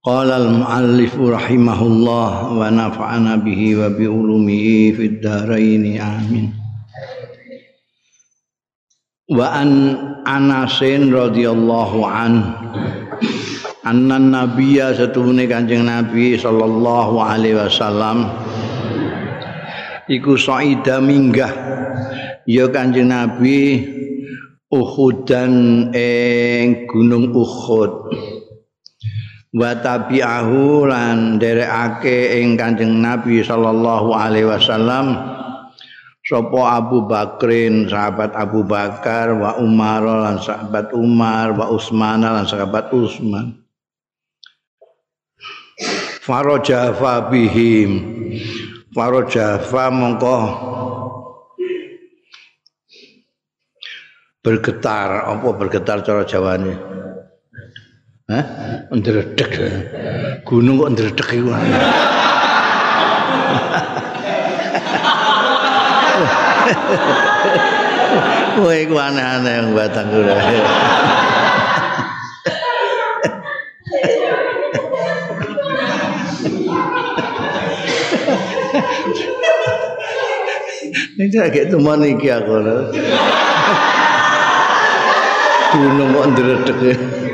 Qala al-muallif rahimahullah wa nafa'ana bihi wa bi ulumihi fid dharain amin. Wa an Anasin radhiyallahu an anna nabiyya satune Kanjeng Nabi sallallahu alaihi wasallam iku saida minggah ya Kanjeng Nabi Uhudan ing Gunung Uhud. Wa tabi'ahu lan derekake ing Kanjeng Nabi sallallahu alaihi wasallam sapa Abu Bakrin sahabat Abu Bakar wa Umar lan sahabat Umar wa Utsman lan sahabat Utsman. Farajafa bihim Farajafa mongko bergetar apa bergetar cara Jawane Hah? Ndredeg. Gunung kok ndredeg iku. Kowe iku aneh-aneh yang batang kula. Ini agak teman iki aku. Gunung kok ndredeg.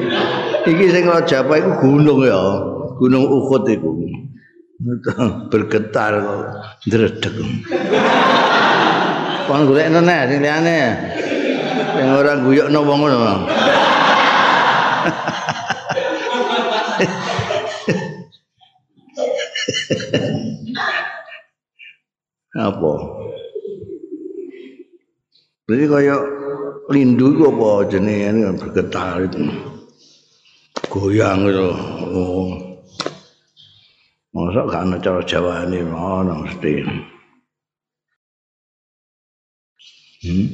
Iki sing Rajab iku gunung ya. Gunung Uhud iku. Bergetar kok ndredeg. Kon golekno neh sing liyane. Sing ora guyokno wong ngono. Apa? Jadi kayak lindu itu apa jenis bergetar itu. Goyang itu. Oh. Masa gak ada cara Jawa ini, mana mesti. Hmm?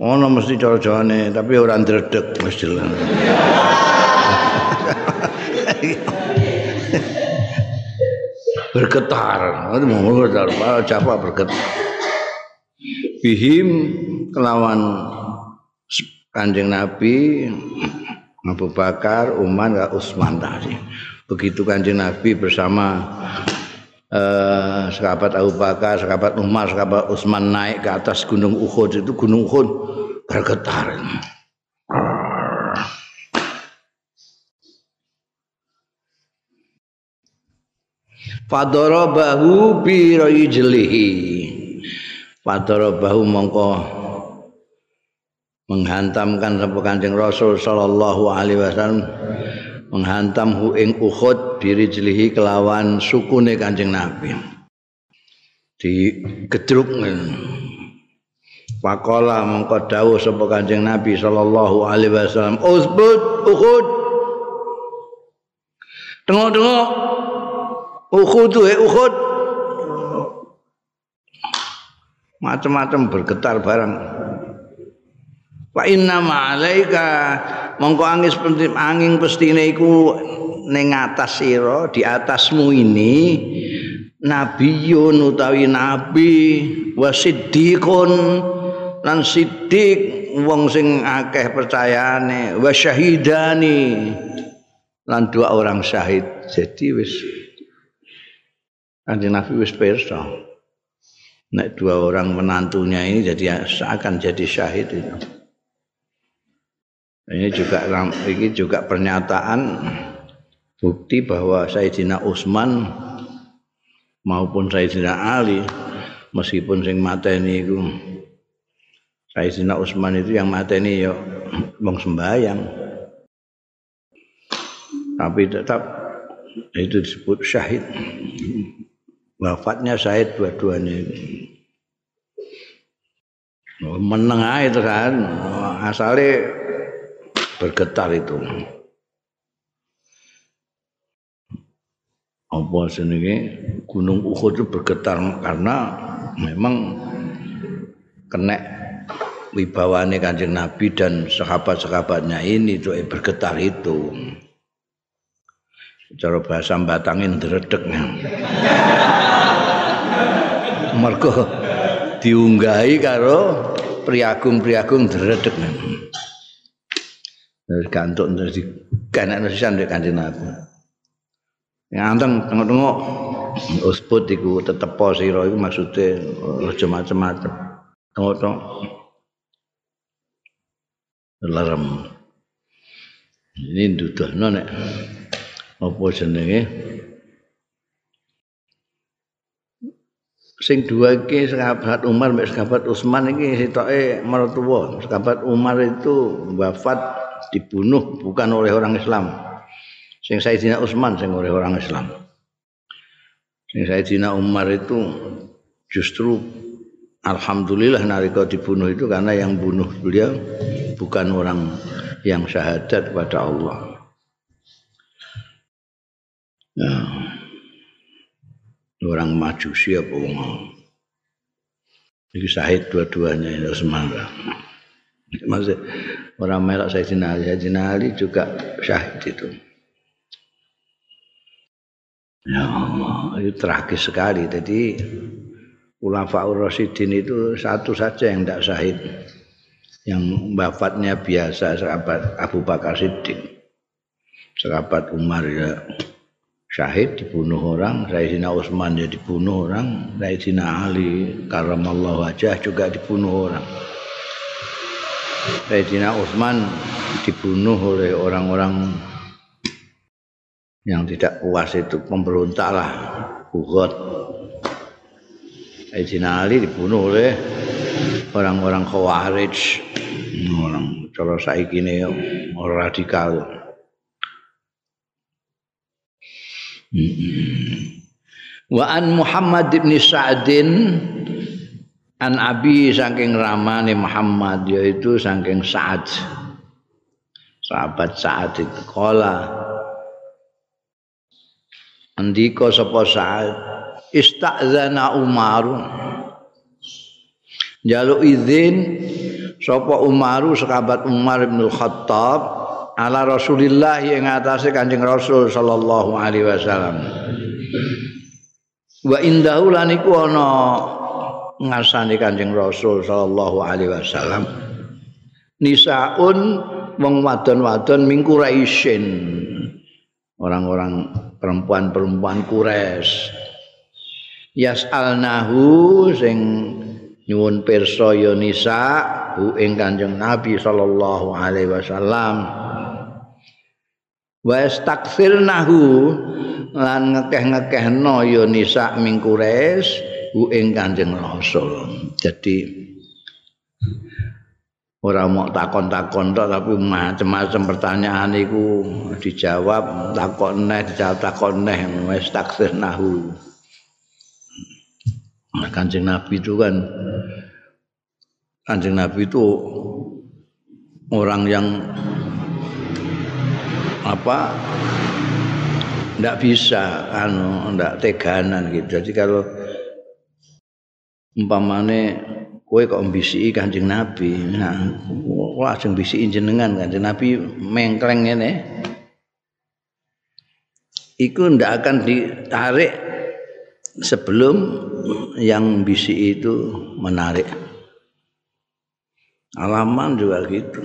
Mana mesti cara Jawa ini, tapi orang dredek mesti lah. bergetar, itu mau bergetar, Jawa bergetar. Bihim kelawan kanjeng Nabi Abu Bakar, Umar, dan Utsman tadi. Begitu kanjeng Nabi bersama eh, sahabat Abu Bakar, sahabat Umar, sahabat Utsman naik ke atas gunung Uhud itu gunung Uhud bergetar. Fadarabahu bi rajlihi. Fadarabahu mongko menghantamkan sapa Kanjeng Rasul sallallahu alaihi wasallam menghantam hu ing Uhud birijlihi kelawan sukune Kanjeng Nabi. Di gedruk Pakola mongko dawuh sapa Kanjeng Nabi sallallahu alaihi wasallam, "Usbut Uhud." Tengok-tengok Uhud tuh, eh, Uhud. Macam-macam bergetar barang. Wa inna ma'alaika mongko angin penting angin pestine iku ning atas sira di atasmu ini nabiyun utawi nabi wa siddiqun lan siddiq wong sing akeh percayane wa syahidani lan dua orang syahid. Jadi wis Kanjeng Nabi wis pirsa. Nek dua orang menantunya ini jadi seakan jadi syahid itu ini juga ini juga pernyataan bukti bahwa Sayyidina Utsman maupun Sayyidina Ali meskipun sing mateni itu Sayyidina Utsman itu yang mateni ya wong sembayang tapi tetap itu disebut syahid. Wafatnya syahid dua-duanya meneng itu kan asalnya bergetar itu. apa jenenge Gunung Uhud itu bergetar karena memang kena wibawane Kanjeng Nabi dan sahabat-sahabatnya ini itu bergetar itu. Cara bahasa batangin dredeg. Mergo diunggahi karo priagung-priagung dredeg. Terus gantuk terus dikanakno sisan Kanjeng Nabi. nganteng tengok-tengok. Usput iku tetepo sira iku maksude aja macem-macem. Tengok-tengok. Larem ini duduhno nek. Apa jenenge? Sing dua iki sahabat Umar mek sahabat Utsman iki sitoke mertua. Sahabat Umar itu wafat dibunuh bukan oleh orang Islam Sing Sayyidina Utsman sing oleh orang Islam. Sing Sayyidina Umar itu justru alhamdulillah nalika dibunuh itu karena yang bunuh beliau bukan orang yang syahadat kepada Allah. Ya. Orang majusi apa wong. Iki syahid dua-duanya ya semangat. Maksud orang melak Sayyidina Ali, Sayyidina Ali juga syahid itu. Ya Allah, itu tragis sekali. Jadi Ulafaur Rasidin itu satu saja yang tidak syahid. Yang wafatnya biasa sahabat Abu Bakar Siddiq. Sahabat Umar ya syahid dibunuh orang, Sayyidina Utsman ya dibunuh orang, Sayyidina Ali karamallahu wajah juga dibunuh orang. Sayyidina Utsman dibunuh oleh orang-orang yang tidak puas itu pemberontaklah Uhud. Sayyidina Ali dibunuh oleh orang-orang Khawarij, orang cara saiki ini orang radikal. Wa an Muhammad bin Sa'din an Abi saking ramane Muhammad yaitu saking Sa'ad. Sahabat Sa'ad itu kala Andika sapa Sa'ad istazana Umar Jaluk izin sapa Umaru sahabat Umar bin Khattab ala Rasulillah yang atase Kanjeng Rasul sallallahu alaihi wasallam. Wa indahu lan iku ana ngasani Kanjeng Rasul sallallahu alaihi wasallam. Nisaun wong wadon-wadon mingku raisin. Orang-orang perempuan-perempuan kures yas'alnahu sing nyuwun pirsa ya nisa hu ing Kanjeng Nabi sallallahu alaihi wasallam wa istakfirnahu lan ngekeh-ngekehno ya nisa ming kures hu ing Kanjeng Rasul jadi ora mau takon-takon tapi macam-macam pertanyaan iku dijawab takon neh dijawab takon neh wis taksir nahu. Nah, Kanjeng Nabi itu kan Kanjeng Nabi itu orang yang apa ndak bisa anu ndak teganan gitu. Jadi kalau umpamane kowe kok mbisiki Kanjeng Nabi. Nah, wah ajeng mbisiki jenengan Kanjeng Nabi mengkleng ngene. Iku ndak akan ditarik sebelum yang bisi itu menarik. Alaman juga gitu.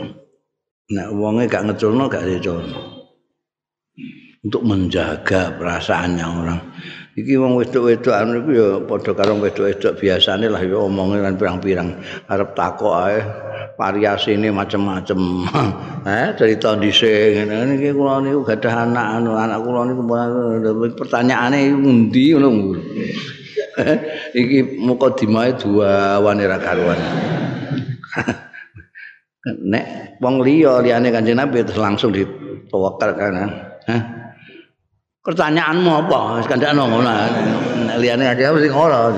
Nah, uangnya gak ngeculno gak diculno. Untuk menjaga perasaannya orang. Iki wong wedok-wedok anu iku ya padha karo wedok-wedok biasane lah ya omonge lan pirang-pirang. Arep takok ae variasine macem-macem. Eh cerita dhisik ngene. Iki kula niku gadah anak anu anak kula niku pertanyaane endi ngono iki mukadimah dua wanita karuan. Nek wong liya liyane kanjeng Nabi terus langsung ditawakal kan ha pertanyaanmu apa? Wis kandakno ngono. Liyane aja sing ora.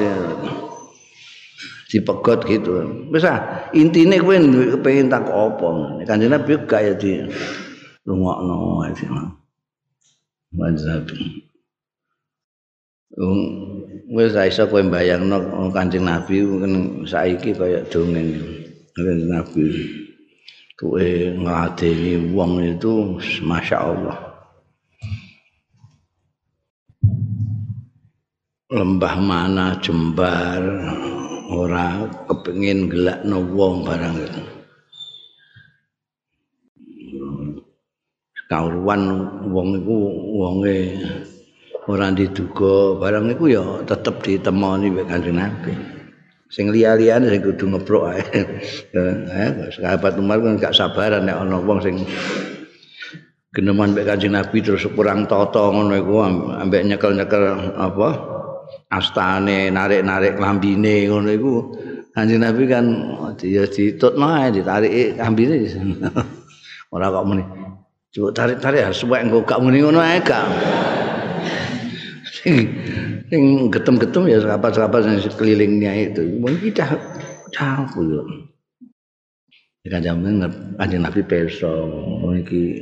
Dipegot gitu. Wis ah intine kowe kepengin tak apa? Kanjeng Nabi gak ya di. Rungokno mazhab wis ra iso kowe mbayangno Kanjeng Nabi mungkin saiki kaya dongeng. Kanjeng Nabi. Kowe ngladeni wong itu Masya Allah lembah mana jembar ora kepengin gelakno wong barang itu kawruan wong iku wonge ora diduga barang iku ya tetep ditemoni mek Kanjeng Nabi. Sing liya-liyane sing kudu ngeprok ae. Eh, sahabat Umar kan gak sabaran nek ana wong sing geneman mek Kanjeng Nabi terus kurang tata ngono iku ambek nyekel-nyekel apa? Astane narik-narik lambine ngono iku Kanjeng Nabi kan ya ditutno ae ditarik lambine. Ora kok muni Coba tarik-tarik ya, supaya enggak gak muni ngono ae gak. Sing getem-getem ya sahabat-sahabat yang sekelilingnya itu. Mungkin kita campur yo. Kan jaman kanjeng Nabi peso iki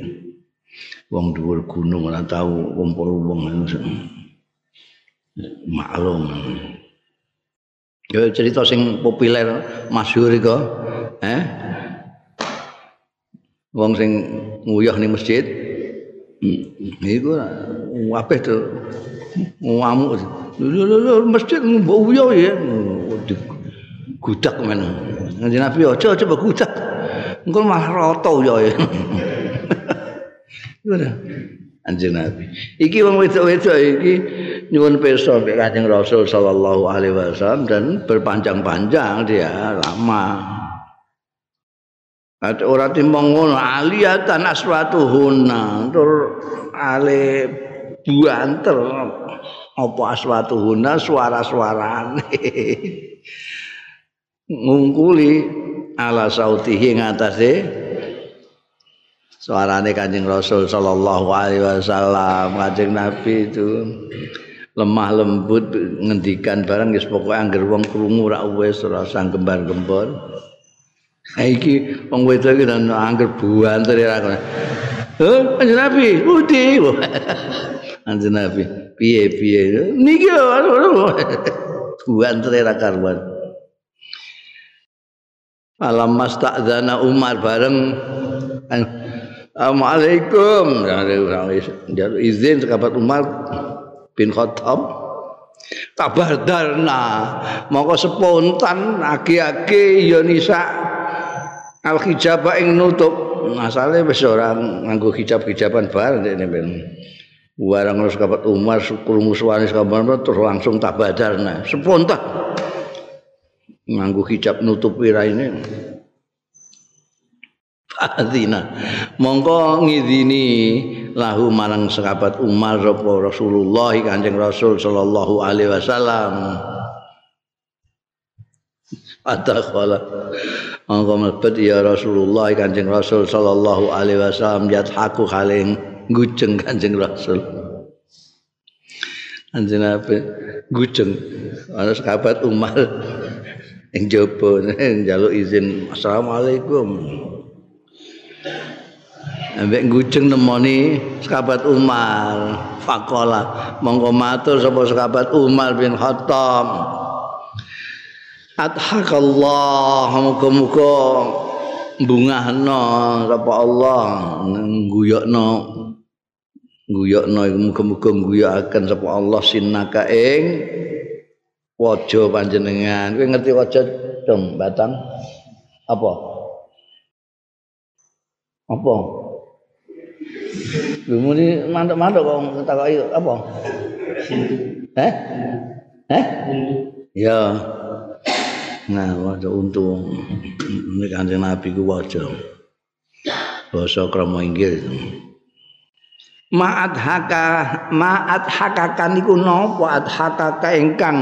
wong dhuwur gunung ora tau kumpul wong maklum. Yo cerita sing populer masyhur iku, eh? wong sing nguyah ning masjid. Iku apeh to ngamuk. Lho masjid mbok uyah ya. Gudak men. Kanjeng nabi aja coba gudak. Engko mah rata ya. Ngono kanjeng nabi. Iki wong wedok-wedok iki nyuwun pirsa mbek kanjeng rasul sallallahu alaihi wasallam dan berpanjang-panjang dia lama. Ate ora timbang ngono aliyatan aswatuhunna. Tur ale buanter apa aswatuhunna suara-suarane. Ngungkuli ala sautihi ngatasé suarane Kanjeng Rasul sallallahu alaihi wasallam Kanjeng Nabi itu lemah lembut ngendikan barang wis pokoke anggere wong krungu ra wis ora sang gembar-gembor iki wong wedok iki nang angger buanter ya aku. Heh, Kanjeng Nabi, uti. Kanjeng Nabi, piye piye? Niki buanter ya karuan. Alam mastadzana Umar bareng Assalamualaikum. Izin sahabat Umar bin Khattab. Kabar darna, mongko spontan aki-aki ya nisa al hijabah ing nutup. Masalahe wis ora nganggo hijab-hijaban bar ndekne ben. Warang terus kapat Umar krungu suwane terus langsung tabadarna spontan. Nganggo hijab nutup wiraine Fadina mongko ngidini lahu marang sahabat Umar Rasulullah Kanjeng Rasul sallallahu alaihi wasallam. Adakhala Mangko mlebet ya Rasulullah Kanjeng Rasul sallallahu alaihi wasallam yathaku haling gujeng Kanjeng Rasul. Kanjeng Nabi gujeng. Ana sahabat Umar ing jaba njaluk izin Assalamualaikum. Ambek gujeng nemoni sahabat Umar. Faqala mongko matur sapa sahabat Umar bin Khattab. Adhakallah. Muga-muga bungahno sapa Allah. Guyokno guyokno muga-muga guyokaken sapa Allah sinaka ing waja panjenengan. Kowe ngerti waja dong batang? Apa? Apa Lumuni mantuk-mantuk kok takoki apa? Eh? Eh? Ya. Nah, waca untung. Ini kanjeng Nabi ku waca. Basa krama inggil. Ma'at haka, ma'at haka niku napa at haka ingkang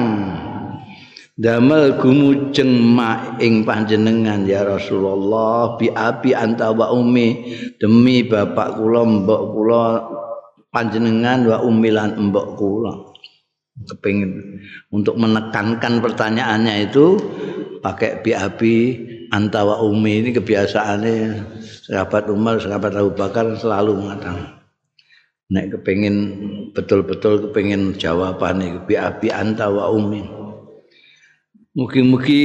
damel gumujeng ma ing panjenengan ya Rasulullah bi abi anta wa demi bapak kula mbok kula panjenengan wa umilan mbok kula. Kepingin untuk menekankan pertanyaannya itu pakai BAB antawa umi ini kebiasaannya sahabat Umar, sahabat Abu Bakar selalu mengatakan. Nek kepengin betul-betul kepengin jawaban bi abi anta wa Mugi-mugi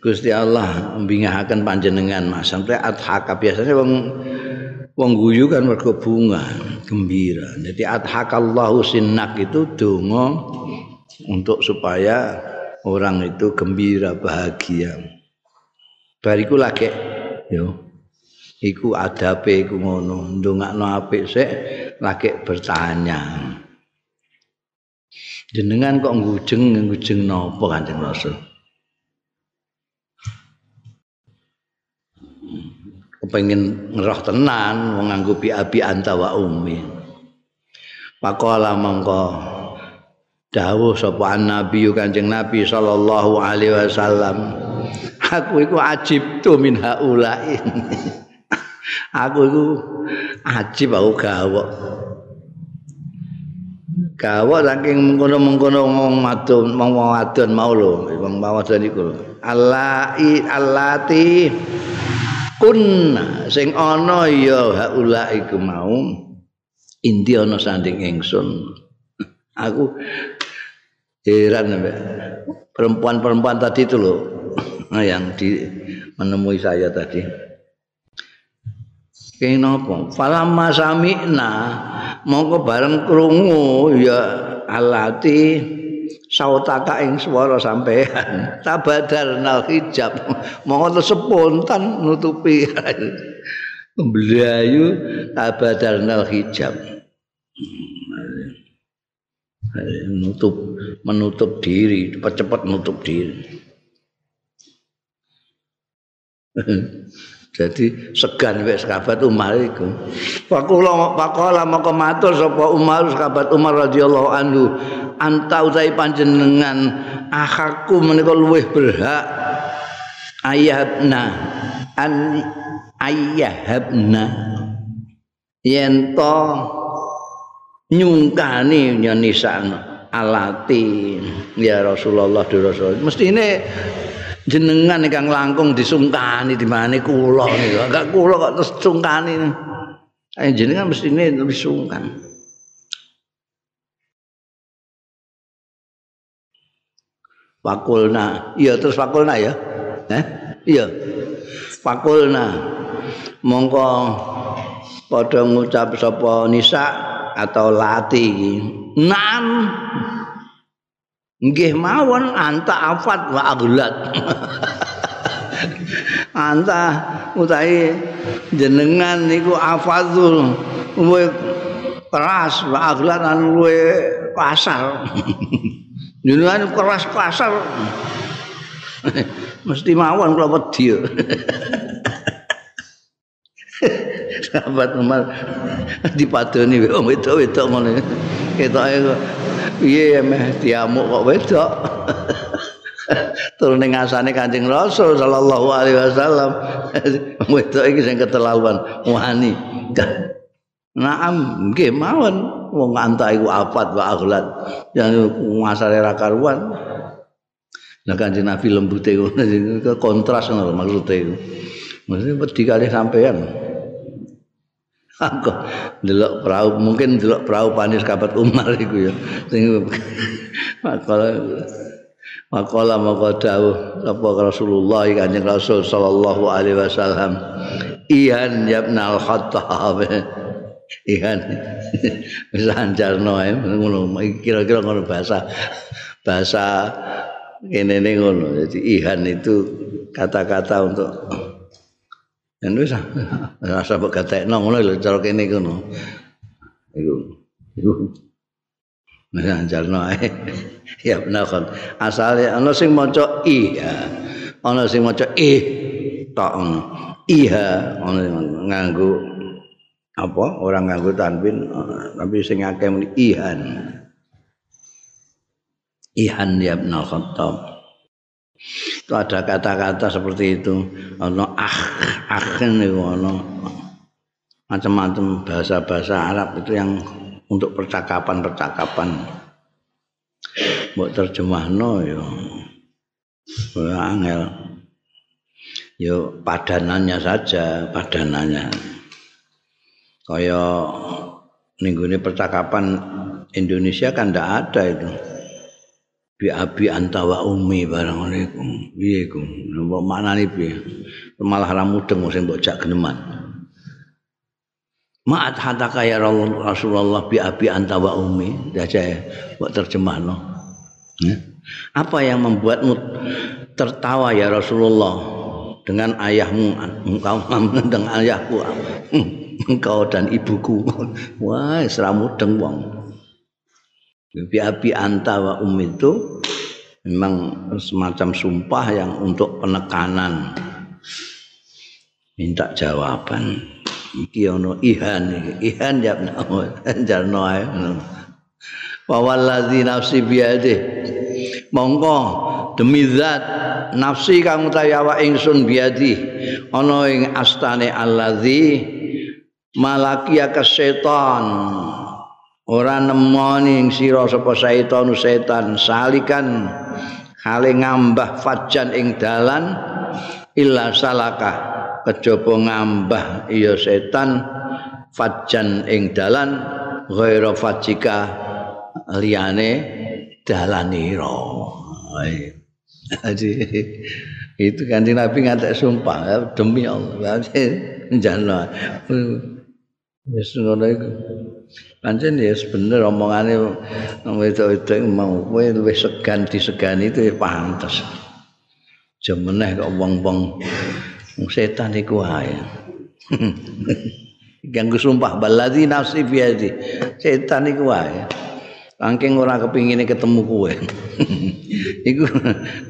Gusti Allah mbingahaken panjenengan Mas. Sampai adhaka biasanya wong wong guyu kan mergo bunga gembira. Jadi adhakallahu sinnak itu donga untuk supaya orang itu gembira bahagia. Bariku lagi yo. Iku adabe iku ngono. Ndongakno apik sik lagi bertanya jenengan kok ngujeng ngujeng napa kanjeng rasul? Kepengin ngeroh tenan wong nganggo abi anta wa ummi. Pakola mongko dawuh sapa nabi kanjeng nabi sallallahu alaihi wasallam aku iku ajib tu min haulain aku iku ajib aku gawok gawok saking mengkono-mengkono ngomong madun wong wadon mau lho wong wadon iku allati allati kun sing ana ya haula iku mau inti ana sanding ingsun. Aku heran perempuan-perempuan tadi itu loh yang di menemui saya tadi kene napa? Falamma sami'na mongko bareng krungu ya alati sautaka ing swara sampean tabadarnal hijab. Mongko spontan nutupi. Mblayu tabadarnal hijab. Menutup menutup diri cepat-cepat menutup diri Jadi segan wek sahabat Umar iku. Fakula faqala maka matur sapa Umar sahabat Umar radhiyallahu anhu anta utai panjenengan akhaku menika luwih berhak ayatna an ayyahabna yen to nyungkani nyanisan alati ya Rasulullah Rasul mestine jenengan ingkang langkung disungkani di mana kula niku. Enggak kula kok terus sungkani ayo jenengan mesti ini lebih sungkan. Fakulna, iya terus fakulna ya, eh, iya, fakulna, mongko pada ngucap sopo nisa atau lati, nan, nggih mawon anta afat wa aglat anta utahe jenengan niku afadzul luwe keras wa aglat lan luwe kasar jenengan keras kasar mesti mawon kula wedi sahabat Umar dipadoni wong wedok-wedok ngono ketoke piye meh diamuk kok wedok. Ning asane Kanjeng Rasul sallallahu alaihi wasallam. Wedok iki sing keterlaluan wani. Naam nggih mawon. Wong anta iku afat wa aghlad yang ngasare ra karuan. Nah kanjeng Nabi lembute kontras ngono maksude iku. Maksudnya wedi kali sampean. Aku delok perahu mungkin delok perahu panis kabat Umar iku ya. Sing makala makala maka apa Rasulullah Kanjeng Rasul sallallahu alaihi wasallam? Ihan yabna al khattab ihan bisa anjarno ae ngono kira-kira ngono bahasa bahasa kene ngono. Jadi ihan itu kata-kata untuk Yen wis rasa mbok gatekno ngono lho cara kene ngono. Iku. Iku. Nah, jalno ae. ya benar kan. Asale ana sing maca iya. Ana sing maca ih tok ngono. Iya, ana nganggo apa? Orang nganggo tanwin tapi sing akeh muni ihan. Ihan ya benar khattab. Itu ada kata-kata seperti itu? Ono ah itu ono macam-macam bahasa-bahasa Arab itu yang untuk percakapan-percakapan. Buat terjemah no yo angel. Yo padanannya saja padanannya. Kaya minggu percakapan Indonesia kan ndak ada itu bi abi anta wa ummi barang alaikum piye iku? Mbok maknane piye? Malah ra mudeng sing mbok jak geneman. Ma'at hataka ya Rasulullah bi abi anta wa ummi daja mbok terjemahno. Ya. apa yang membuatmu tertawa ya Rasulullah dengan ayahmu? Engkau dengan ayahku. Engkau dan ibuku. Wah seramu mudeng wong bi abi anta wa ummi itu memang semacam sumpah yang untuk penekanan. Minta jawaban. Iki ono ihan ihan ya jarno ae. Wa wallazi nafsi biade monggo demi zat nafsi kang utawi awak ingsun biadi ana ing astane allazi malaki ka setan ora nemoni ing sira sapa setan setan salikan hale ngambah fajan ing dalan illa salaka kejaba ngambah iya setan fajan ing dalan ghaira fajika liyane dalanira jadi itu kan Nabi ngatek sumpah demi Allah. Njana wis ngono iku pancen ya bener omongane wedok-wedok mau kowe luwih segan disegani itu pantes jemeneh kok wong-wong setan iku ae ganggu sumpah baladi nafsi biadi setan iku ae Angking ora kepingine ketemu kowe. iku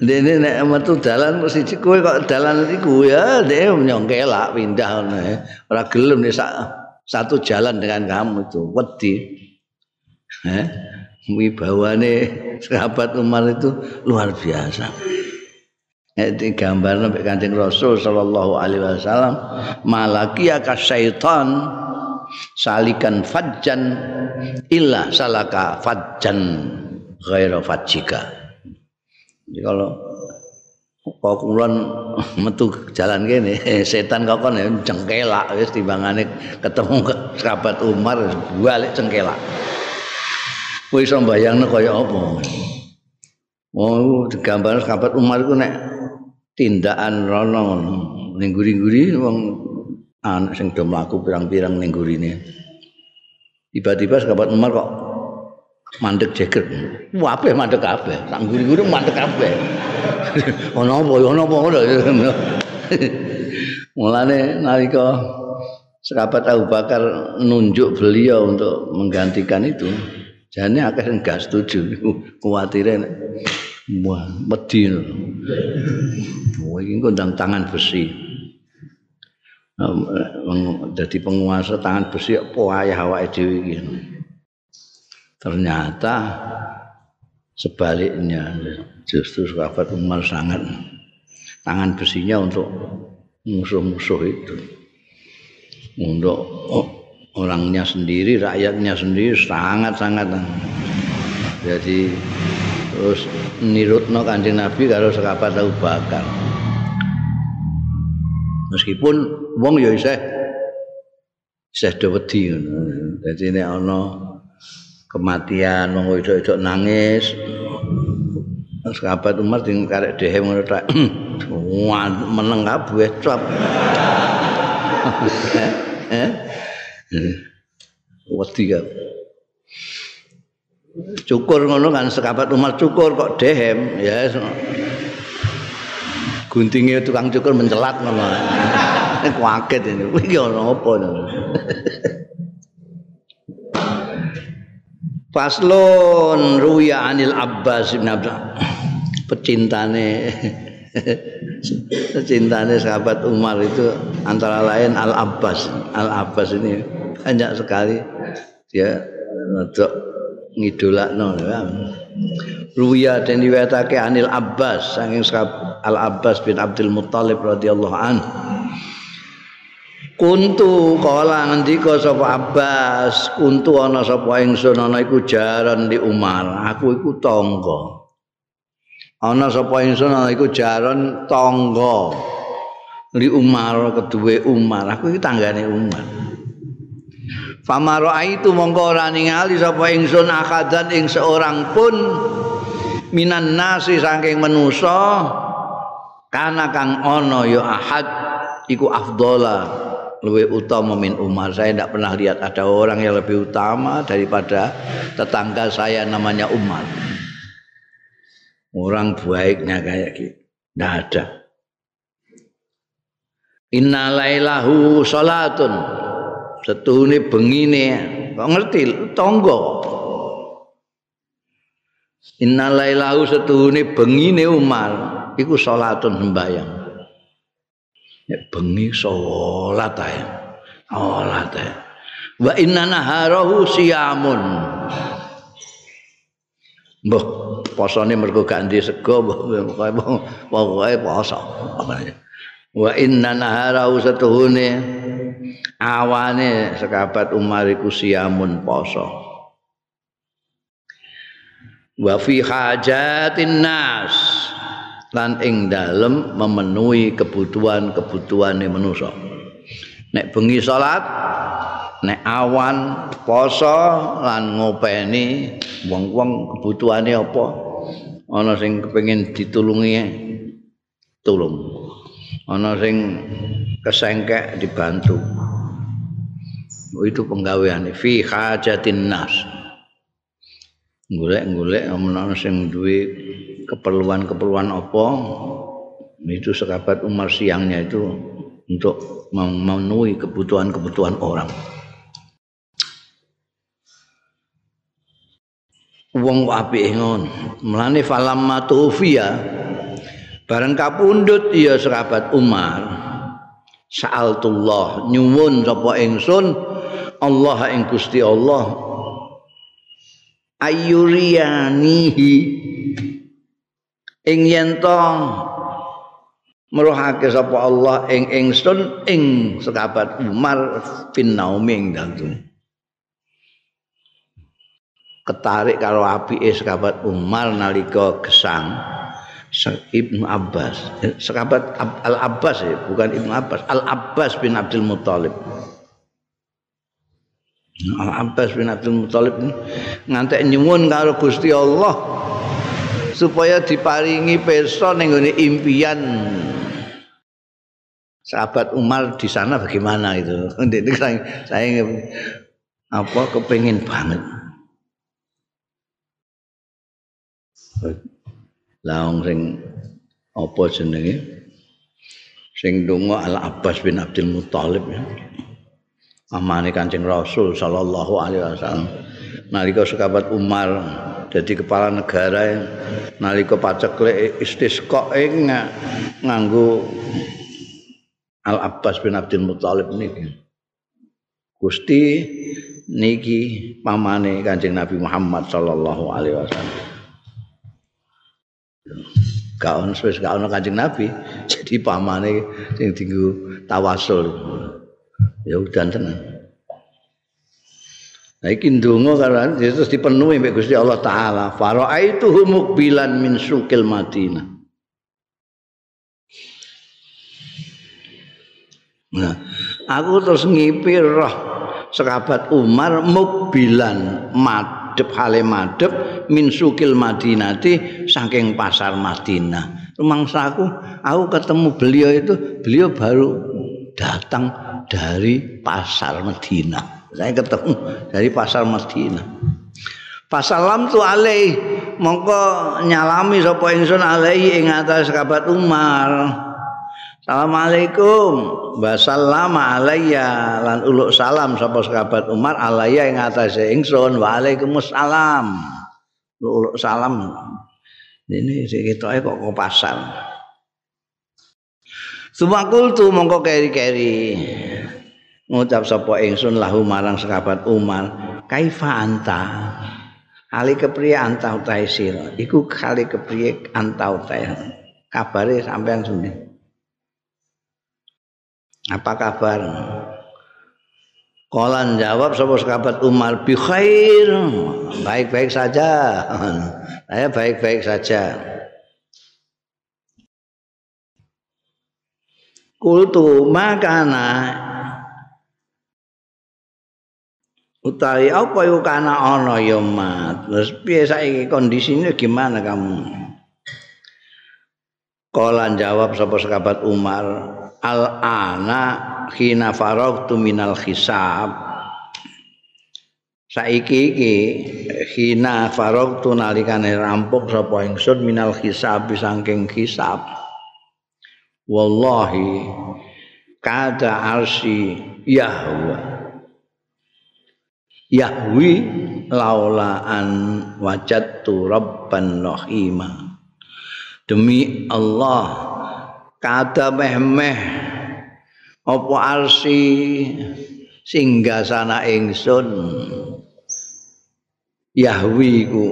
dene nek metu dalan kok siji kowe kok dalan iku ya dhewe nyongkelak pindah ngono. Ora gelem nek satu jalan dengan kamu itu wedi. Eh? Wibawane sahabat Umar itu luar biasa. Itu gambar Nabi Kanjeng Rasul sallallahu alaihi wasallam malaki ka syaitan salikan fajjan illa salaka fajjan ghaira fajjika jadi kalau kok kulon metu jalan kene? Setan kok kan cengkelak. Wis timbangane ketemu sahabat Umar balik cengkelak. Kowe iso mbayangno kaya apa? Oh gambar sahabat Umar iku nek tindakan rono ngono. Ning guri-guri wong anak sing do mlaku pirang-pirang ning gurine. Tiba-tiba sahabat Umar kok mandek jeger. Apik mandek kabeh. Sak guri-guri mandek kabeh. Ono apa? Ono apa ngono. Mulane nalika sahabat Abu Bakar nunjuk beliau untuk menggantikan itu, jane akeh sing gak setuju. Kuwatire wah wedi. Wah, iki tangan besi. jadi penguasa tangan besi apa ayah awake dhewe iki ternyata sebaliknya justru sahabat Umar sangat tangan besinya untuk musuh-musuh itu. Untuk orangnya sendiri rakyatnya sendiri sangat-sangat. Jadi terus nirutno kanjeng Nabi kalau sahabat Abu Bakar. Meskipun wong ya isih isih do wedi ngono. Dadi nek ana kematian wong wedok-wedok nangis sahabat Umar ding karek dehem ngono tak meneng kabeh cop. Eh? Wedi kan. Cukur ngono kan sahabat Umar cukur kok dehem ya guntingnya tukang cukur mencelat ngono. Kaget ini. Iki ana apa to? Faslun ruya anil Abbas bin Abdul pecintane pecintane sahabat Umar itu antara lain Al Abbas. Al Abbas ini banyak sekali dia untuk ngidolakno ya. Ruya dan diwetake Anil Abbas saking Al Abbas bin Abdul Muttalib radhiyallahu an. Kuntu kala ngendika sapa Abbas, kuntu ana sapa ingsun ana iku jaran di Umar. Aku iku tangga. Ana sapa ingsun ana iku jaran tangga. Li Umar kedue Umar, aku iki tanggane Umar. Famaro itu mongko ora ningali sapa ingsun akadan ing seorang pun minan nasi saking manusa kana kang ana ya ahad iku afdola lebih utama min Umar saya tidak pernah lihat ada orang yang lebih utama daripada tetangga saya namanya Umar. Orang baiknya kayak gitu tidak ada. Inna lailahu salatun setuhune bengine. Kok ngerti? Tangga innalailahu setuhune bengine Umar. Iku salatun sembayang nek bengi salat ae. Salat ae. Wa inna naharahu siyamun. Mbah posone mergo gak ndek sego pokoke poso. Wa inna naharahu setuhune. Awane sekabat Umar iku siamun poso. Wa fi hajatin nas lan ing dalem memenuhi kebutuhan-kebutuhane manusa. Nek bengi salat nek awan poso lan ngopeni wong-wong kebutuhane apa? Ana sing kepengin ditulungi tulung. Ana sing kesengkek dibantu. Itu penggawean fi hajatin nas. Golek-golek ana sing duwe keperluan-keperluan apa itu sekabat Umar siangnya itu untuk memenuhi kebutuhan-kebutuhan orang. Wong apik ngono? Mlane falam matufia bareng kapundhut ya sekabat Umar. Sa'altullah nyuwun sapa ingsun Allah ing Gusti Allah. Ayuriyanihi ing yen to meruhake sapa Allah ing ingsun ing sekabat Umar bin Naumi ing ketarik karo apike sekabat Umar nalika gesang Ibnu Abbas. Sekabat Al Abbas ya bukan Ibnu Abbas Al Abbas bin Abdul Muthalib. Al Abbas bin Abdul Muthalib ngantek nyuwun karo Gusti Allah supaya diparingi pirsa ning impian sahabat Umar di sana bagaimana itu. Saya, apa kepengin banget. Laung sing apa jenenge? Sing donga Al Abbas bin Abdul Muthalib ya. amane Kanjeng Rasul sallallahu alaihi wasallam nalika sekabat Umar jadi kepala negara nalika paceklik istisqa ing nganggo Al Abbas bin Abdul Muthalib niki. Gusti niki pamane Kanjeng Nabi Muhammad sallallahu alaihi wasallam. Kaon wis gak ono Kanjeng Nabi jadi pamane sing dienggo tawasul. Ya udan tenan Nah, iki ndonga karo terus dipenuhi mbek Gusti Allah taala. Fara'aituhu mukbilan min sukil Madinah. Nah, aku terus ngipir roh sekabat Umar mukbilan madep hale madep min sukil Madinati saking pasar Madinah. Rumangsa aku, aku ketemu beliau itu, beliau baru datang dari pasar Madinah. Saya ketemu dari pasar Madinah. Pasalam tu alaih mongko nyalami sapa ingsun alaihi ing atas sahabat Umar. Assalamualaikum. Wasallama alayya lan uluk salam sapa sahabat Umar alayya ing atas ingsun. Waalaikumsalam. Uluk salam. Ini sik ketoke kok ke pasar. Sumakul tu mongko keri-keri. Ngucap sapa ingsun lahu marang sahabat Umar kaifa anta? Ali kepriye anta utahe sira? Iku kali kepriye anta utahe? Kabare sampean sundi apa kabar? Kolan jawab sapa sahabat Umar bi khair. Baik-baik saja. Saya baik-baik saja. Kultu makana utawi apa iku kana ana ya mat terus piye saiki kondisine? Gimana kamu? Kala jawab sapa sahabat Umar al ana khina faragtu minal hisab. Saiki iki khina faragtu nalikane rampung sapa ingsun minal hisab saking hisab. Wallahi kada arsi yahwa yahwi laula an wajadtu rabban rahima. Demi Allah kada meh-meh apa arsi singgasana ingsun? Yahwi ku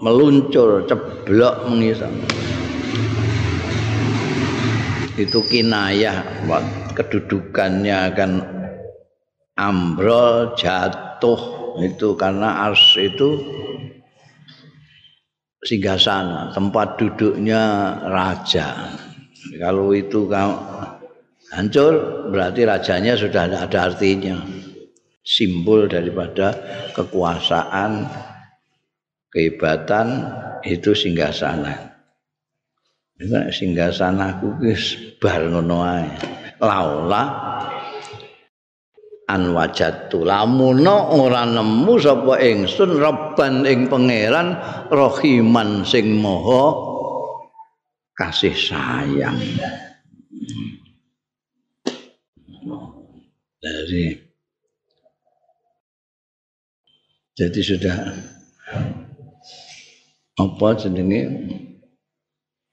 meluncur ceblok mengisah itu kinayah kedudukannya akan ambrol jatuh. Itu karena ars itu singgasana tempat duduknya raja. Kalau itu hancur berarti rajanya sudah tidak ada artinya. Simbol daripada kekuasaan kehebatan itu singgasana singgasana kukis bar ngono ae. Laula an wajatu lamuno ora nemu sapa ingsun rabban ing pangeran rahiman sing maha kasih sayang. Dari jadi sudah apa jenenge?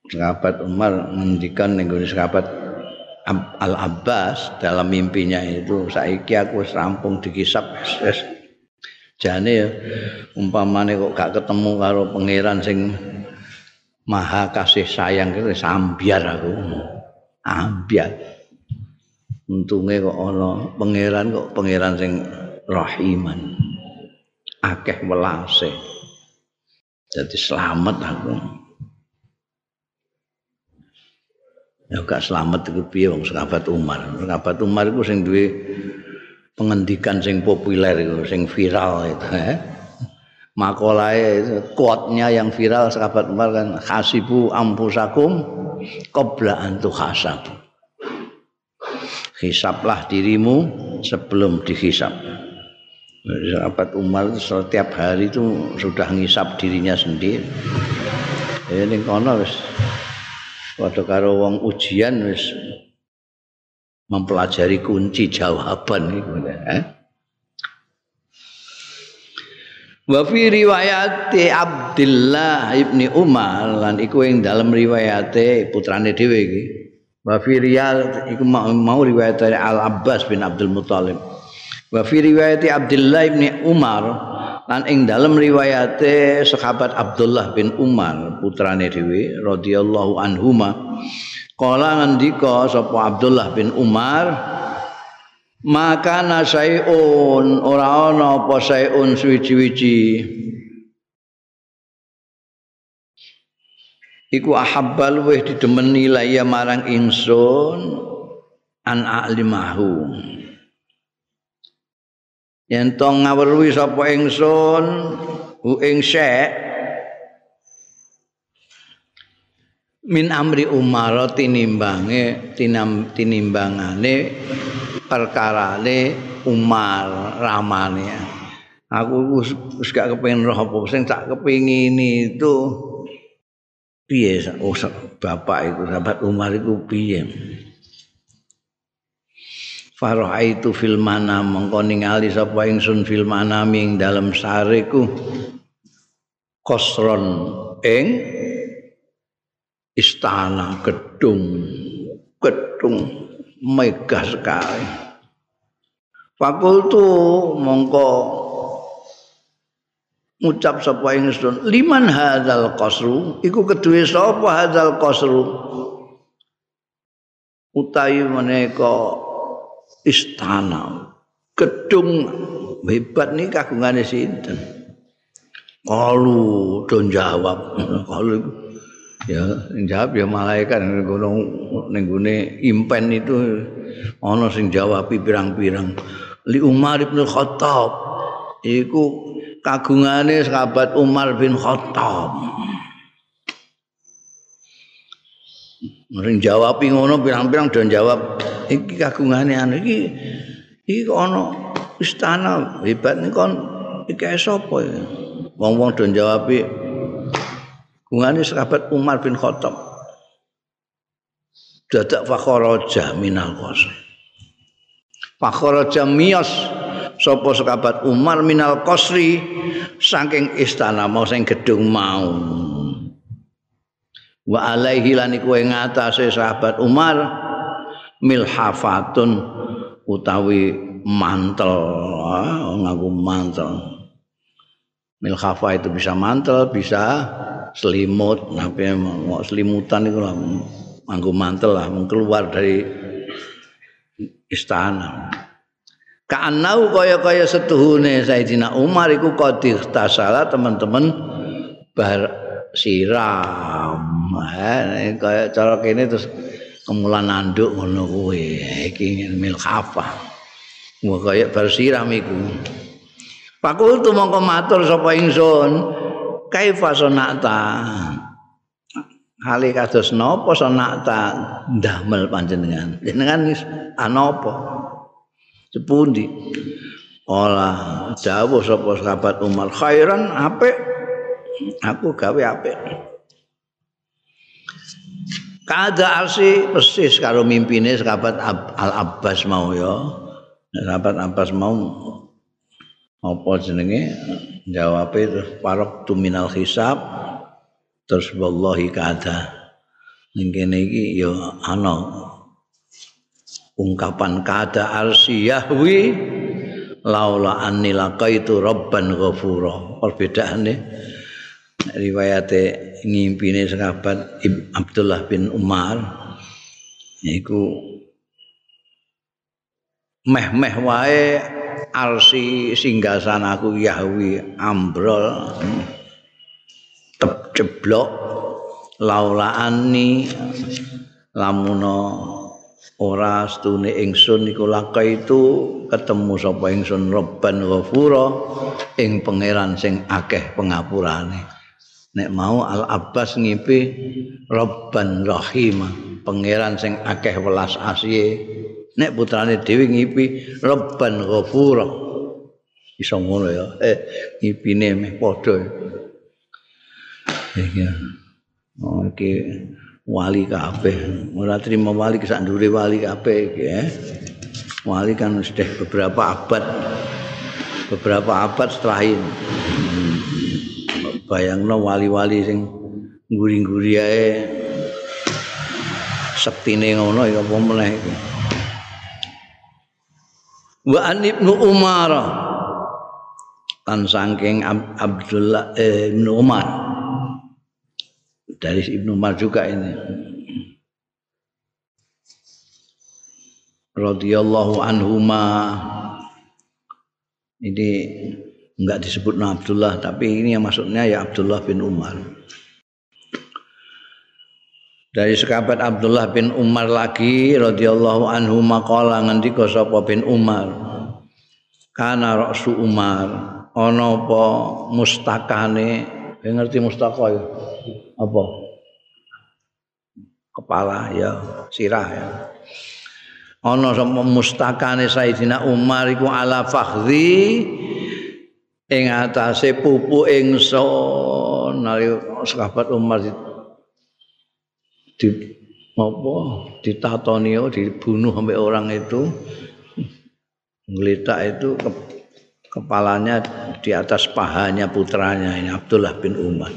Sahabat Umar ngendikan ning sahabat Al Abbas dalam mimpinya itu saiki aku wis rampung dikisap wis jane umpamane kok gak ketemu karo pangeran sing maha kasih sayang itu sambiar aku. Ambiar. Untunge kok ana pangeran kok pangeran sing rahiman. Akeh welase. Jadi selamat aku ya gak selamat iku piye wong sahabat Umar. Sahabat Umar iku sing duwe pengendikan sing populer iku, sing viral itu, eh. Makolahe quote-nya yang viral sahabat Umar kan hasibu ampusakum qabla an tuhasab. Hisaplah dirimu sebelum dihisap. Sahabat Umar setiap hari itu sudah ngisap dirinya sendiri. Ini kono wis Padha karo wong ujian wis mempelajari kunci jawaban iku eh? Wa fi riwayati Abdullah ibni Umar lan iku ing dalam riwayate putrane dhewe iki. Wa fi riyal iku mau riwayat Al Abbas bin Abdul Muthalib. Wa fi riwayati Abdullah ibni Umar lan ing dalam riwayate sahabat Abdullah bin Umar putrane dhewe radhiyallahu anhuma kala ngendika sapa Abdullah bin Umar maka nasaiun ora ana apa saiun suwi-wiji iku ahabbal weh didemeni laya marang ingsun an a'limahu yen to ngawruhi sapa ingsun hu ing syek min amri umar tinimbange tinam tinimbangane perkarane umar ramane. Aku wis gak kepengin roh apa sing tak kepengin itu. Piye oh, bapak itu sahabat umar itu piye Farahaitu fil manam mengko ningali sapa ingsun fil manam ing dalem sareku. Kosron ing istana gedung gedung megah sekali. Fakultu mongko ngucap sapa ingsun liman hadzal qasru? Iku keduwe sapa hadzal qasru? Utawi menika istana. Gedung hebat nih kagungane sinten? Kalu don jawab kalu ya jawab ya malaikat. Ning ning impen itu ana sing jawab pirang-pirang. Li Umar bin Khattab. Iku kagungane sahabat Umar bin Khattab. Sing jawab ngono pirang-pirang dan jawab iki kagungane anu iki iki ana istana hebat nih kon iki sapa ya? Wong-wong do jawab kagungane sahabat Umar bin Khattab. Dadak fakharaja minal qasri. Fakharaja miyas sapa sahabat Umar minal qasri saking istana mau sing gedung mau. Wa alaihi lan iku ing sahabat Umar milhafatun utawi mantel. Ah, ngaku mantel. Milhafa itu bisa mantel bisa selimut. Tapi mau selimutan itu lah manggo mantel lah keluar dari istana. Ka'annau kaya-kaya setuhune Sayyidina Umar iku qadir tasala teman-teman bar siram. Eh, kaya cara kene terus kemulan nanduk ngono kuwi. Iki milkhafa. Wah kaya bar siram iku. Fakultu mongko matur sapa ingsun, kaifa sonata? Hale kados napa sanata ndamel panjenengan? Jenengan anapa? Sepundi? Ola dawuh sapa sahabat Umar khairan apik. Aku gawe apik. Kada arsi persis karo mimpine sahabat Al Abbas mau ya. Sahabat Abbas mau apa jenenge? Jawab itu parok tuminal hisab. Terus wallahi kada ning kene iki ya ana ungkapan kada arsy yahwi laula anni laqaitu rabban ghafura. Perbedaane riwayate ngimpine sahabat Abdullah bin Umar iku meh-meh wae arsi singgasanaku yahwi ambrol ceblok laulaani lamuno ora stune ingsun iku itu ketemu sapa ingsun robban ghafura ing pangeran sing akeh pengapurane nek mau al abbas ngipi robban rahim pangeran sing akeh welas asih nek putrane dhewe ngipi robban ghafura iso ngono ya. Eh ngipine meh padha iki oh iki wali kabeh. Ora terima wali sak ndure wali kabeh iki eh. Wali kan sudah beberapa abad. Beberapa abad setelah ini bayangno wali-wali sing nguri-nguri ae. Sektine ngono ya apa meneh iki wa an ibnu umar. Kan saking Abdullah eh, ibnu Umar. Dari Ibnu Umar juga ini. Radhiyallahu anhuma. Ini enggak disebut Abdullah tapi ini yang maksudnya ya Abdullah bin Umar. Dari sekabat Abdullah bin Umar lagi radhiyallahu anhu maqala ngendika sapa bin Umar? Kana rasu Umar. Ana apa mustakane ngerti mustaka ya. Apa? Kepala ya sirah ya. Ana sama mustakane Sayyidina Umar iku ala fakhdhi ing atase pupu ingsun nalika sahabat Umar di, di apa ditatoni dibunuh sampai orang itu ngelitak itu ke, kepalanya di atas pahanya putranya ini Abdullah bin Umar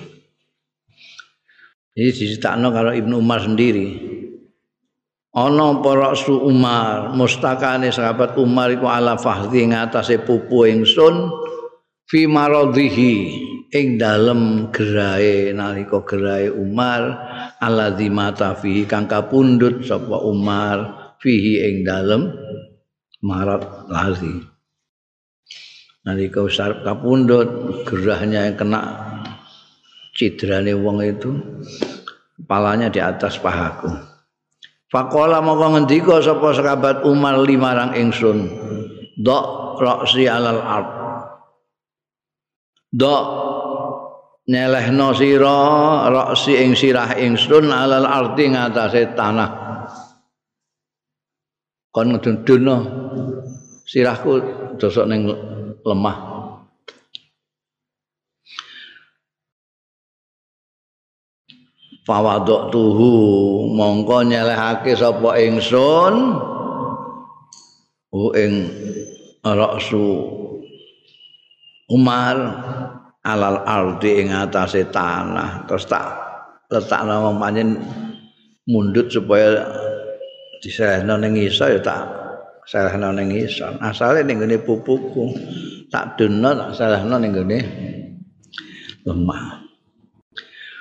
Ini diceritakno kalau Ibnu Umar sendiri. Ana para su Umar, mustakane sahabat Umar iku ala fahdhi ngatasé pupu ingsun fi maradhihi ing dalem gerahe nalika gerahe Umar alladzi mata fihi kang kapundhut sapa Umar fihi ing dalem marat lazi. Nalika usar kapundhut gerahnya yang kena cidrane wong itu kepalanya di atas pahaku Fakola moko ngendika sapa sahabat Umar limarang ingsun. Dok roksi alal ard. Dok nyelehno sira roksi ing sirah ingsun alal ardi ngatasé tanah. Kon ngedunduno sirahku dosok ning lemah. fawadok tuhu mongko nyelehake sapa ingsun ing raksu Umar alal ardi ing atase tanah. Terus tak letakno pancen mundut supaya diselehno ning isa ya tak selehno ning isa. Asale ning ngene pupuku. Tak dono tak selehno ning ngene lemah.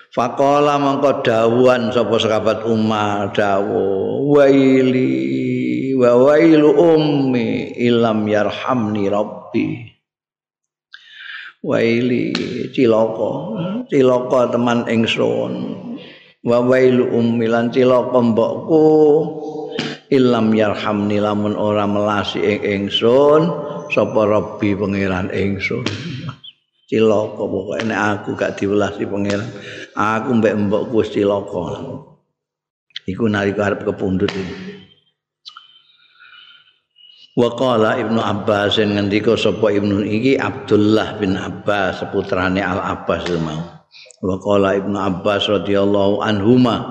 Faqala mangko dawuhan sapa sahabat Umar dawu waili wa wailu ummi ilam yarhamni rabbi waili cilaka. Cilaka teman ingsun wa wailu ummi lan cilaka mbokku. Ilam yarhamni lamun ora melasi ing ingsun sapa rabbi pangeran ingsun. Cilaka pokoke nek aku gak diwelasi pangeran. Aku mbek mbokku wis cilaka. Iku nalika arep kepundhut iki Waqala Ibnu Abbas ngendika sapa Ibnu iki Abdullah bin Abbas seputrane Al Abbas mau. Waqala Ibnu Abbas radhiyallahu anhuma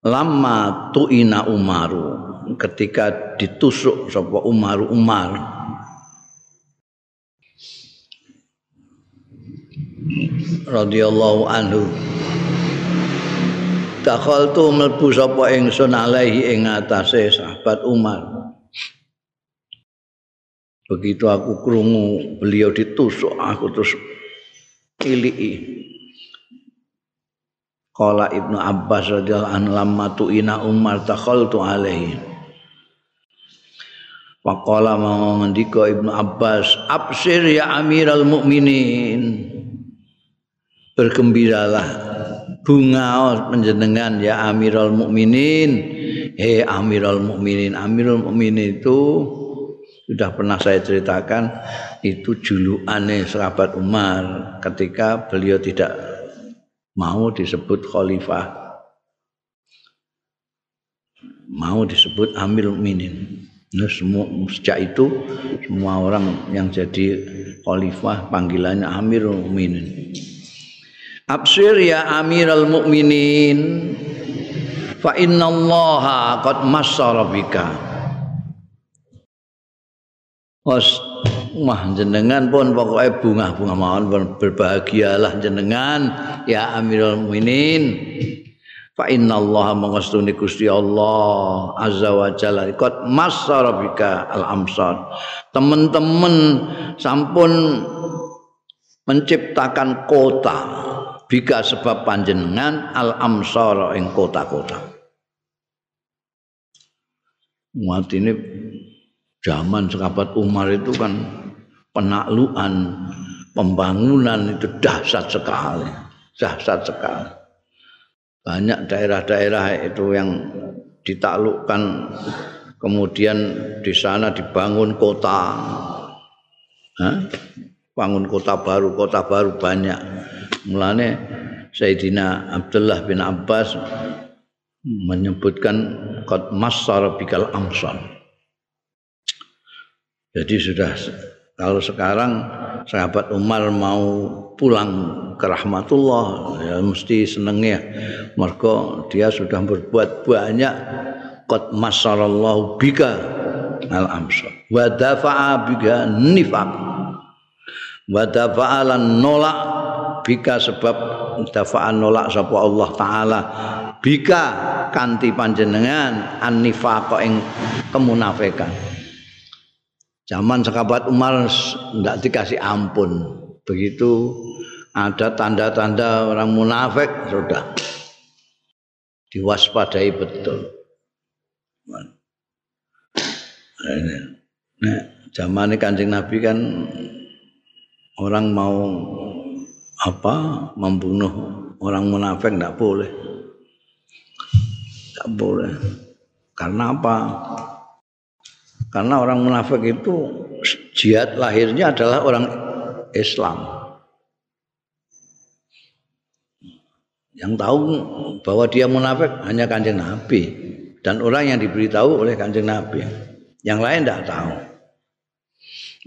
lama tuina Umaru ketika ditusuk sapa Umar Umar radhiyallahu anhu Dakhaltu mlebu sapa ingsun alaihi ing atase sahabat Umar Begitu aku krungu beliau ditusuk aku terus iliki Kala Ibnu Abbas radhiyallahu anhu lamma tuina Umar dakhaltu alaihi. Faqala mau ngendika Ibnu Abbas absir ya Amiral Mukminin bergembiralah bunga penjenengan ya Amirul Mukminin he Amirul Mukminin Amirul Mukminin itu sudah pernah saya ceritakan itu julukannya sahabat Umar ketika beliau tidak mau disebut khalifah mau disebut Amirul Mukminin Nah, semua sejak itu semua orang yang jadi khalifah panggilannya Amirul Mukminin. Absir ya Amiral Mukminin fa innallaha qad massara bika. Was wah jenengan pun pokoknya bunga-bunga mawon pun berbahagialah jenengan ya Amirul Mukminin. Fa innallaha mangastuni Gusti Allah azza wa jalla qad massara bika al amsar. Teman-teman sampun menciptakan kota bika sebab panjenengan al amsara ing kota-kota. Muat ini zaman sahabat Umar itu kan penaklukan pembangunan itu dahsyat sekali, dahsyat sekali. Banyak daerah-daerah itu yang ditaklukkan kemudian di sana dibangun kota. Hah? Bangun kota baru, kota baru banyak. Mulane Sayyidina Abdullah bin Abbas menyebutkan qad massara bikal amsal. Jadi sudah kalau sekarang sahabat Umar mau pulang ke rahmatullah ya mesti seneng ya. Mergo dia sudah berbuat banyak qad massarallahu bika al amsal wa dafa'a bika nifaq wa dafa'alan nolak bika sebab dafa'an nolak sapa Allah taala bika kanti panjenengan annifaq ing kemunafikan zaman sahabat Umar tidak dikasih ampun begitu ada tanda-tanda orang munafik sudah diwaspadai betul nah, zaman ini kanjeng Nabi kan orang mau apa membunuh orang munafik tidak boleh Tak boleh. Karena apa? Karena orang munafik itu jihad lahirnya adalah orang Islam. Yang tahu bahwa dia munafik hanya kanjeng Nabi dan orang yang diberitahu oleh kanjeng Nabi. Yang lain tidak tahu.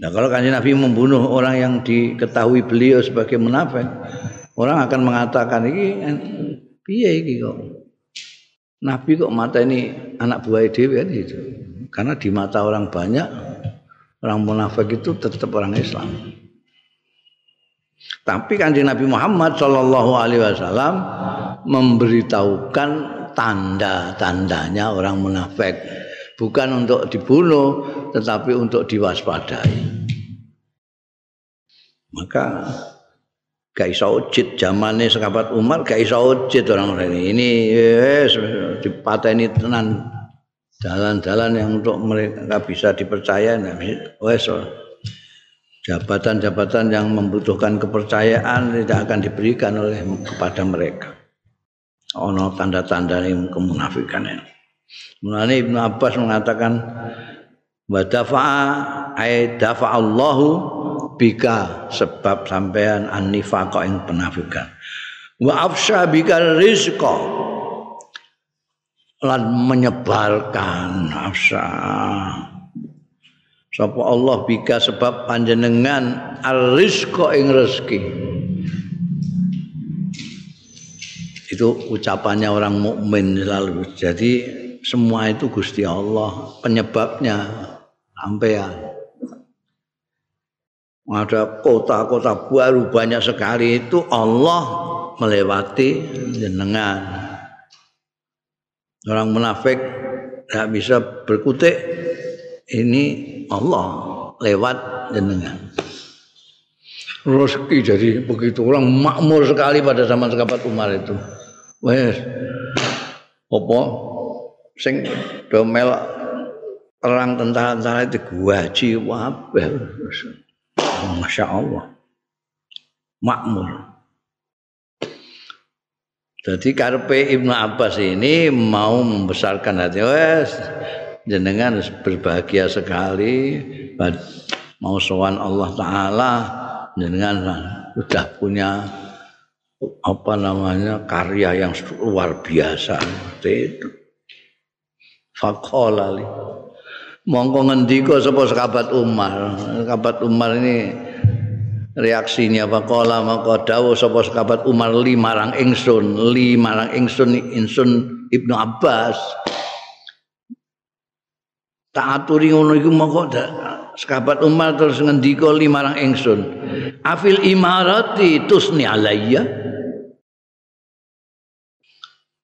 Nah kalau kanjeng Nabi membunuh orang yang diketahui beliau sebagai munafik, orang akan mengatakan ini piye iki kok. Nabi kok mata ini anak buah dewi kan itu. Karena di mata orang banyak orang munafik itu tetap orang Islam. Tapi kanjeng Nabi Muhammad Shallallahu Alaihi Wasallam memberitahukan tanda-tandanya orang munafik, bukan untuk dibunuh, tetapi untuk diwaspadai. Maka gak iso ujit zamane sekabat Umar gak iso ujit orang-orang ini. Ini yes, dipateni tenan jalan-jalan yang untuk mereka bisa dipercaya wes jabatan-jabatan yang membutuhkan kepercayaan tidak akan diberikan oleh kepada mereka. Ono tanda-tanda yang kemunafikan ini. Mulane Ibnu Abbas mengatakan wa dafa'a ay Allahu bika sebab sampean an-nifaqa ing penafikan. Wa afsha bika rizqa lan menyebarkan afsha sapa Allah bika sebab panjenengan ar-rizqa ing rezeki. Itu ucapannya orang mukmin selalu. Jadi semua itu Gusti Allah penyebabnya sampean. Ada kota-kota baru banyak sekali itu Allah melewati jenengan orang munafik tidak bisa berkutik ini Allah lewat jenengan. Rezeki jadi begitu orang makmur sekali pada zaman sahabat Umar itu. Wes apa sing domel perang tentara-tentara itu gaji wabah. Masya Allah. Makmur. Jadi karpe Ibnu Abbas ini mau membesarkan hati. Wes jenengan berbahagia sekali. Mau sowan Allah taala jenengan sudah punya apa namanya karya yang luar biasa. Itu. Faqala li. Mongko ngendika sapa sahabat Umar. Sahabat Umar ini reaksinya faqala maka dawuh sapa sahabat Umar li marang ingsun li marang ingsun ingsun Ibnu Abbas. Tak aturi ngono iku moko sahabat Umar terus ngendika limarang ingsun. Afil imarati tusni alayya.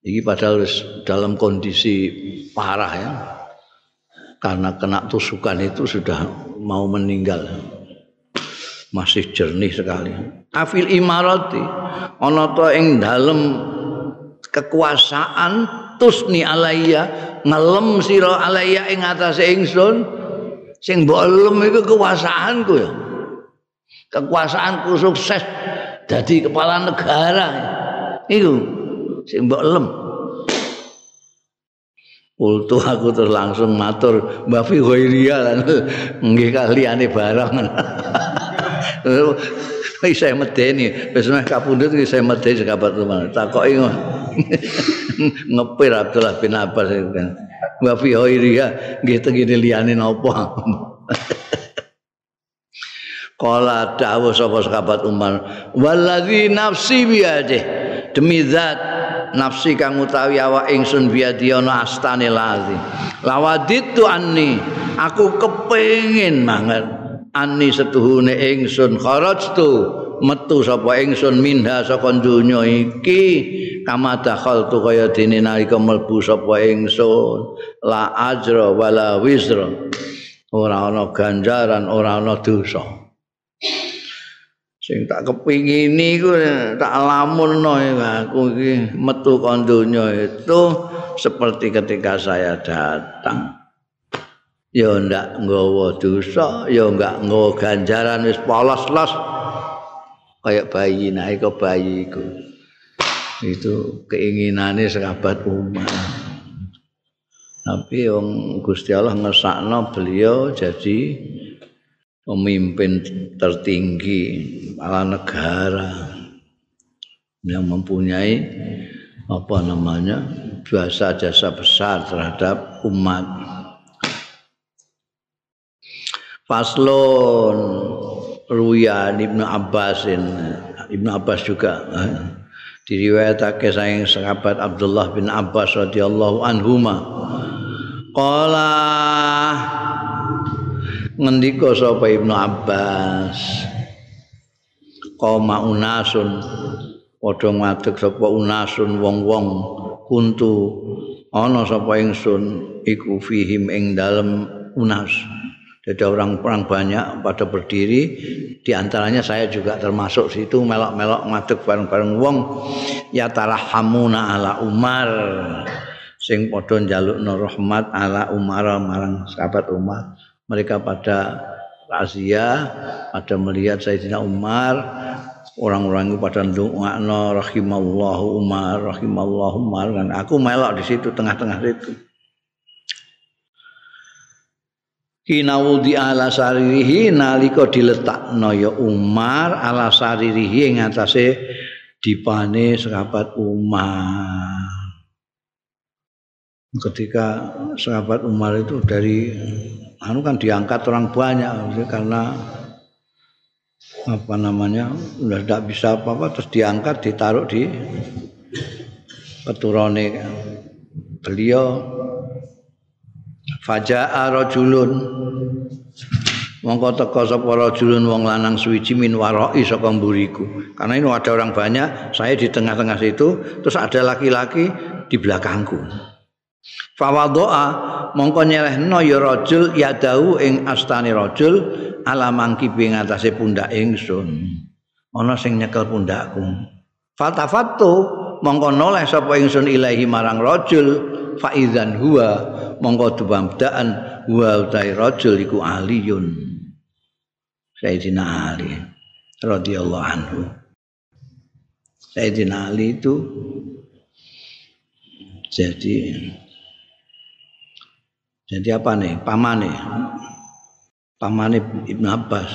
Iki padahal dalam kondisi parah ya. Karena kena tusukan itu sudah mau meninggal masih jernih sekali. Afil imarati ana to ing dalem kekuasaan tusni alayya ngelem sira alaya ing atase ingsun sing mbok lem iku kekuasaanku ya. Kekuasaanku sukses dadi kepala negara. Iku sing mbok lem. Ultu aku terus langsung matur Mbak Fi Hoiria nggih kaliyane barang. Wis saya medeni, wis meh kapundhut iki saya medeni sekabat rumah. Takoki ngepir Abdullah bin Abbas kan. Wa fi ghairiha nggih tengene liyane napa. Kala dawuh sapa sahabat Umar, "Wallazi nafsi biade." Demi zat nafsi kang utawi awak ingsun biadi ana astane lazi. Lawaditu anni, aku kepengin banget anni setuhune ingsun kharajtu metu sapa ingsun minha saka donya iki. Kama dakhaltu kaya dene nalika mlebu sapa ingsun. La ajra wala wizra. Ora ana ganjaran ora ana dosa. Sing tak kepingini iku tak lamunno aku iki metu kon donya itu seperti ketika saya datang ya ndak nggawa dosa ya ndak nggawa ganjaran wis polos-los. Kayak bayi naik ke bayi itu itu keinginannya sahabat Umar Tapi wong Gusti Allah ngesakno beliau jadi pemimpin tertinggi kepala negara. Yang mempunyai apa namanya jasa-jasa besar terhadap umat. Faslon Ruyan Ibnu Abbasin Ibnu Abbas juga eh, diriwayatake saking sahabat Abdullah bin Abbas radhiyallahu anhuma. Qala ngendika sapa Ibnu Abbas? Qoma unasun padha ngadeg sapa unasun wong-wong kuntu ana sapa ingsun iku fihim ing dalem unas Jadi orang-orang banyak pada berdiri, di antaranya saya juga termasuk situ melok-melok ngadeg bareng-bareng wong. Ya tarahamuna ala Umar. Sing padha njalukno rahmat ala Umar marang sahabat Umar. Mereka pada razia, pada melihat Sayyidina Umar, orang-orang itu pada ndongakno rahimallahu Umar, rahimallahu Umar. Dan aku melok di situ tengah-tengah situ. Kinawudi ala saririhi nalika diletakno ya Umar ala saririhi ing atase dipane sahabat Umar. Ketika sahabat Umar itu dari anu kan diangkat orang banyak karena apa namanya udah tidak bisa apa-apa terus diangkat ditaruh di keturone beliau Faja'a rajulun Mongko teka sapa rajulun wong lanang suwiji min waroi saka mburiku. Karena ini ada orang banyak, saya di tengah-tengah situ, terus ada laki-laki di belakangku. Fawadoa mongko nyelehno ya rajul ya dau ing astane rajul ala mangki ing atase pundak ingsun. Ana sing nyekel pundakku. Fatafattu mongko noleh sapa ingsun ilahi marang rajul faizan huwa mongko dumamdaan wa utai rajul iku aliyun. Sayyidina Ali radhiyallahu anhu. Sayyidina Ali itu jadi jadi apa nih? Pamane. Pamane Ibnu Abbas.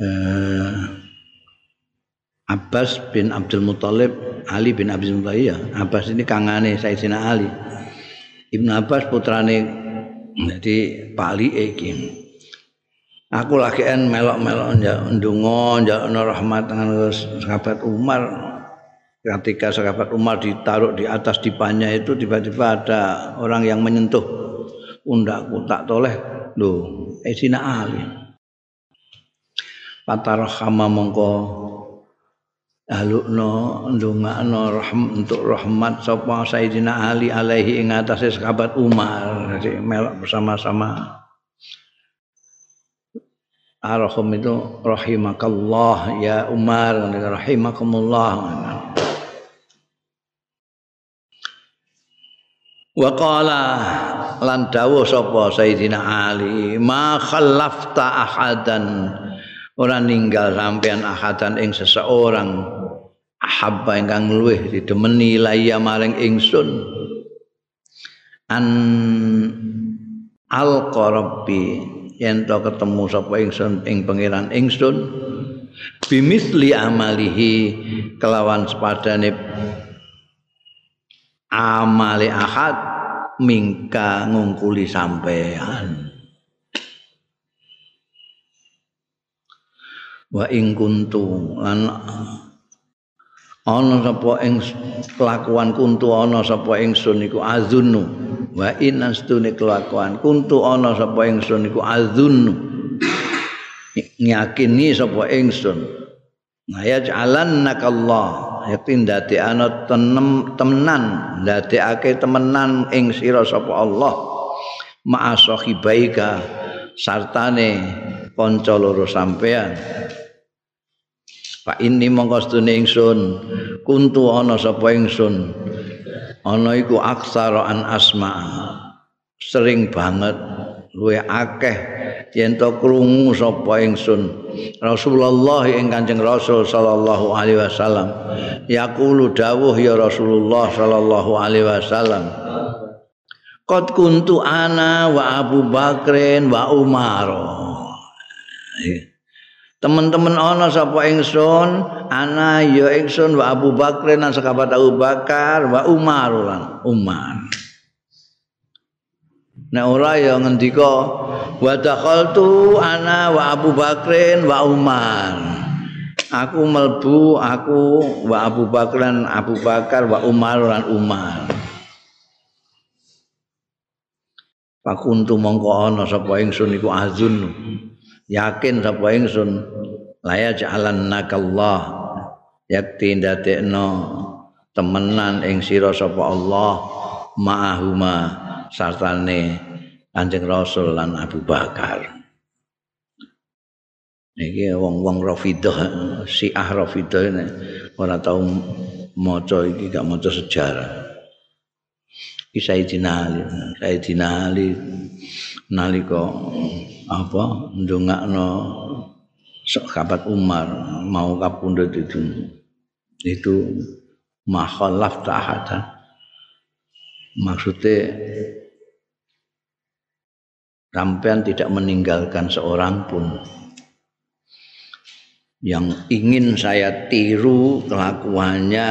Eh, Abbas bin Abdul Muthalib Ali bin Abdul Muthalib ya Abbas ini kangane Sayyidina Ali Ibnu Abbas putrane jadi pali iki. Aku lagi en melok-melok ndonga njalukno rahmat dengan sahabat Umar. Ketika sahabat Umar ditaruh di atas dipanya itu tiba-tiba ada orang yang menyentuh pundakku tak toleh lho Esina Ali. Patarahama mongko alukno ndongakno rahm untuk rahmat sapa Sayyidina Ali alaihi ing atase sahabat Umar. Jadi melok bersama-sama. Arham itu rahimakallah ya Umar rahimakumullah. Wa qala lan dawuh sapa Sayyidina Ali ma khallafta ahadan. Ora ninggal sampean ahadan ing seseorang ahabba ingkang luweh didemeni laya maring ingsun. An al qarabbi yen to ketemu sapa ingsun ing pangeran ingsun bimisli amalihi kelawan sepadane amale ahad mingka ngungkuli sampean. Wa ing kuntu lan ana sapa ing kelakuan kuntu ana sapa ingsun iku azunnu. Wa in astune kelakuan kuntu ana sapa ingsun iku azunnu. Nyakini sapa ingsun ngaya jalan nakallah yakin dadi ana tenem temenan. Ndadekake temenan ing sira sapa Allah. Ma'a sahibaika sartane kanca loro sampean Pak ini mongko sedune ingsun kuntu ana sapa ingsun? Ana iku aksara an asma. Sering banget luwe akeh yen to krungu sapa ingsun. Rasulullah ing Kanjeng Rasul sallallahu alaihi wasallam. Yaqulu dawuh ya Rasulullah sallallahu alaihi wasallam. Qad kuntu ana wa Abu Bakrin wa Umar. Teman-teman ana sapa ingsun, ana ya ingsun wa Abu Bakrin lan sekabat Abu Bakar wa Umar lan Umar. Nek ora ya ngendika wa dakhaltu ana wa Abu Bakrin wa Umar. Aku melbu aku wa Abu Bakran Abu Bakar wa Umar lan Umar. Pakuntu mongko ana sapa ingsun iku azun. Yakin sapa ingsun laya jalan nakallah yakti ndadekno temenan ing sira sapa Allah ma'ahuma sartane Kanjeng Rasul lan Abu Bakar. Iki wong-wong Rafidah, Syiah Rafidah ini ora tau maca iki gak maca sejarah. Iki Sayyidina Ali, Sayyidina Ali nalika apa ndongakno sahabat Umar mau kapundhut itu itu makhallaf ta'ata maksudnya sampean tidak meninggalkan seorang pun. Yang ingin saya tiru kelakuannya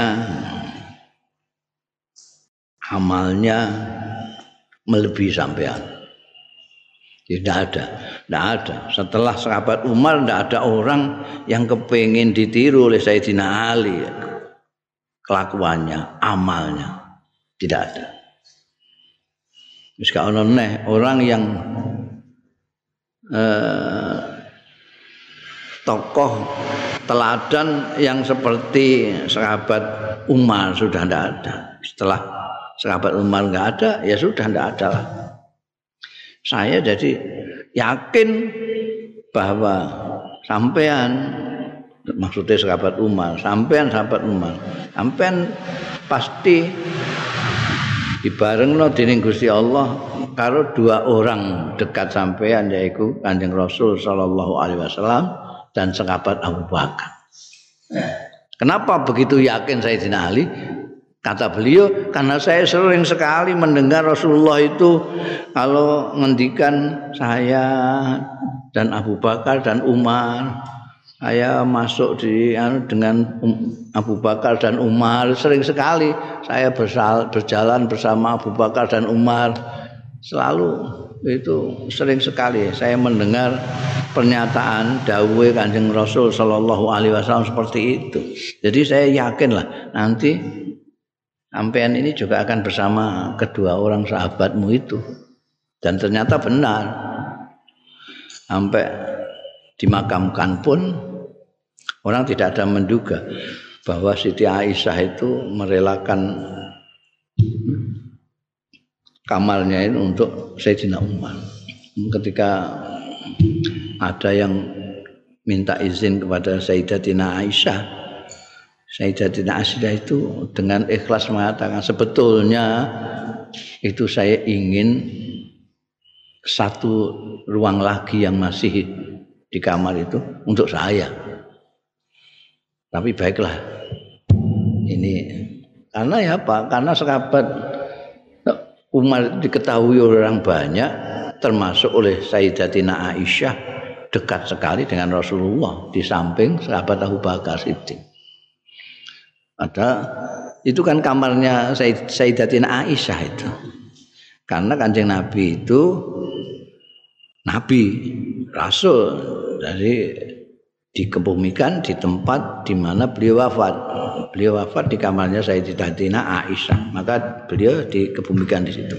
amalnya melebihi sampean. Tidak ada, tidak ada. Setelah sahabat Umar, tidak ada orang yang kepingin ditiru oleh Sayyidina Ali. Kelakuannya, amalnya, tidak ada. Misalkan orang yang eh, tokoh teladan yang seperti sahabat Umar sudah tidak ada. Setelah sahabat Umar nggak ada, ya sudah nggak ada lah. Saya jadi yakin bahwa sampean maksudnya sahabat Umar, sampean sahabat Umar, sampean pasti dibareng lo Gusti Allah karo dua orang dekat sampean yaitu Kanjeng Rasul sallallahu alaihi wasallam dan sahabat Abu Bakar. Kenapa begitu yakin Sayyidina Ali? Kata beliau, karena saya sering sekali mendengar Rasulullah itu kalau ngendikan saya dan Abu Bakar dan Umar, saya masuk di anu, dengan um, Abu Bakar dan Umar sering sekali saya berjalan bersama Abu Bakar dan Umar selalu itu sering sekali saya mendengar pernyataan dawuh Kanjeng Rasul sallallahu alaihi wasallam seperti itu. Jadi saya yakinlah nanti sampean ini juga akan bersama kedua orang sahabatmu itu. Dan ternyata benar. Sampai dimakamkan pun orang tidak ada menduga bahwa Siti Aisyah itu merelakan kamarnya ini untuk Sayyidina Umar. Ketika ada yang minta izin kepada Sayyidatina Aisyah Sayyidatina Asyidah itu dengan ikhlas mengatakan sebetulnya itu saya ingin satu ruang lagi yang masih di kamar itu untuk saya. Tapi baiklah. Ini karena ya apa? Karena sahabat Umar diketahui orang banyak termasuk oleh Sayyidatina Aisyah dekat sekali dengan Rasulullah di samping sahabat Abu Bakar Siddiq. Ada itu kan kamarnya Sayyidatina Aisyah itu. Karena Kanjeng Nabi itu nabi, rasul. Jadi dikebumikan di tempat di mana beliau wafat. Beliau wafat di kamarnya Sayyidatina Aisyah. Maka beliau dikebumikan di situ.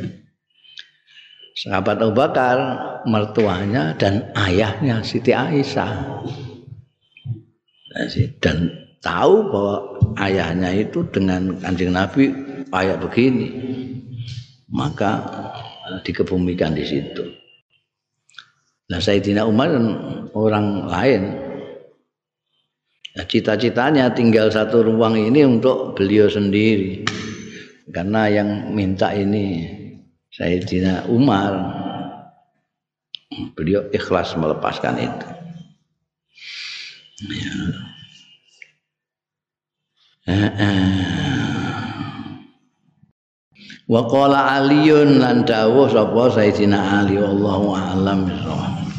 Sahabat Abu Bakar, mertuanya dan ayahnya Siti Aisyah. Dan tahu bahwa ayahnya itu dengan kanjeng Nabi kayak begini maka dikebumikan di situ. Nah Sayyidina Umar dan orang lain nah, cita-citanya tinggal satu ruang ini untuk beliau sendiri karena yang minta ini Sayyidina Umar beliau ikhlas melepaskan itu. Ya. Wa qala aliyun lan dawuh sapa sayyidina ali wallahu a'lam bissawab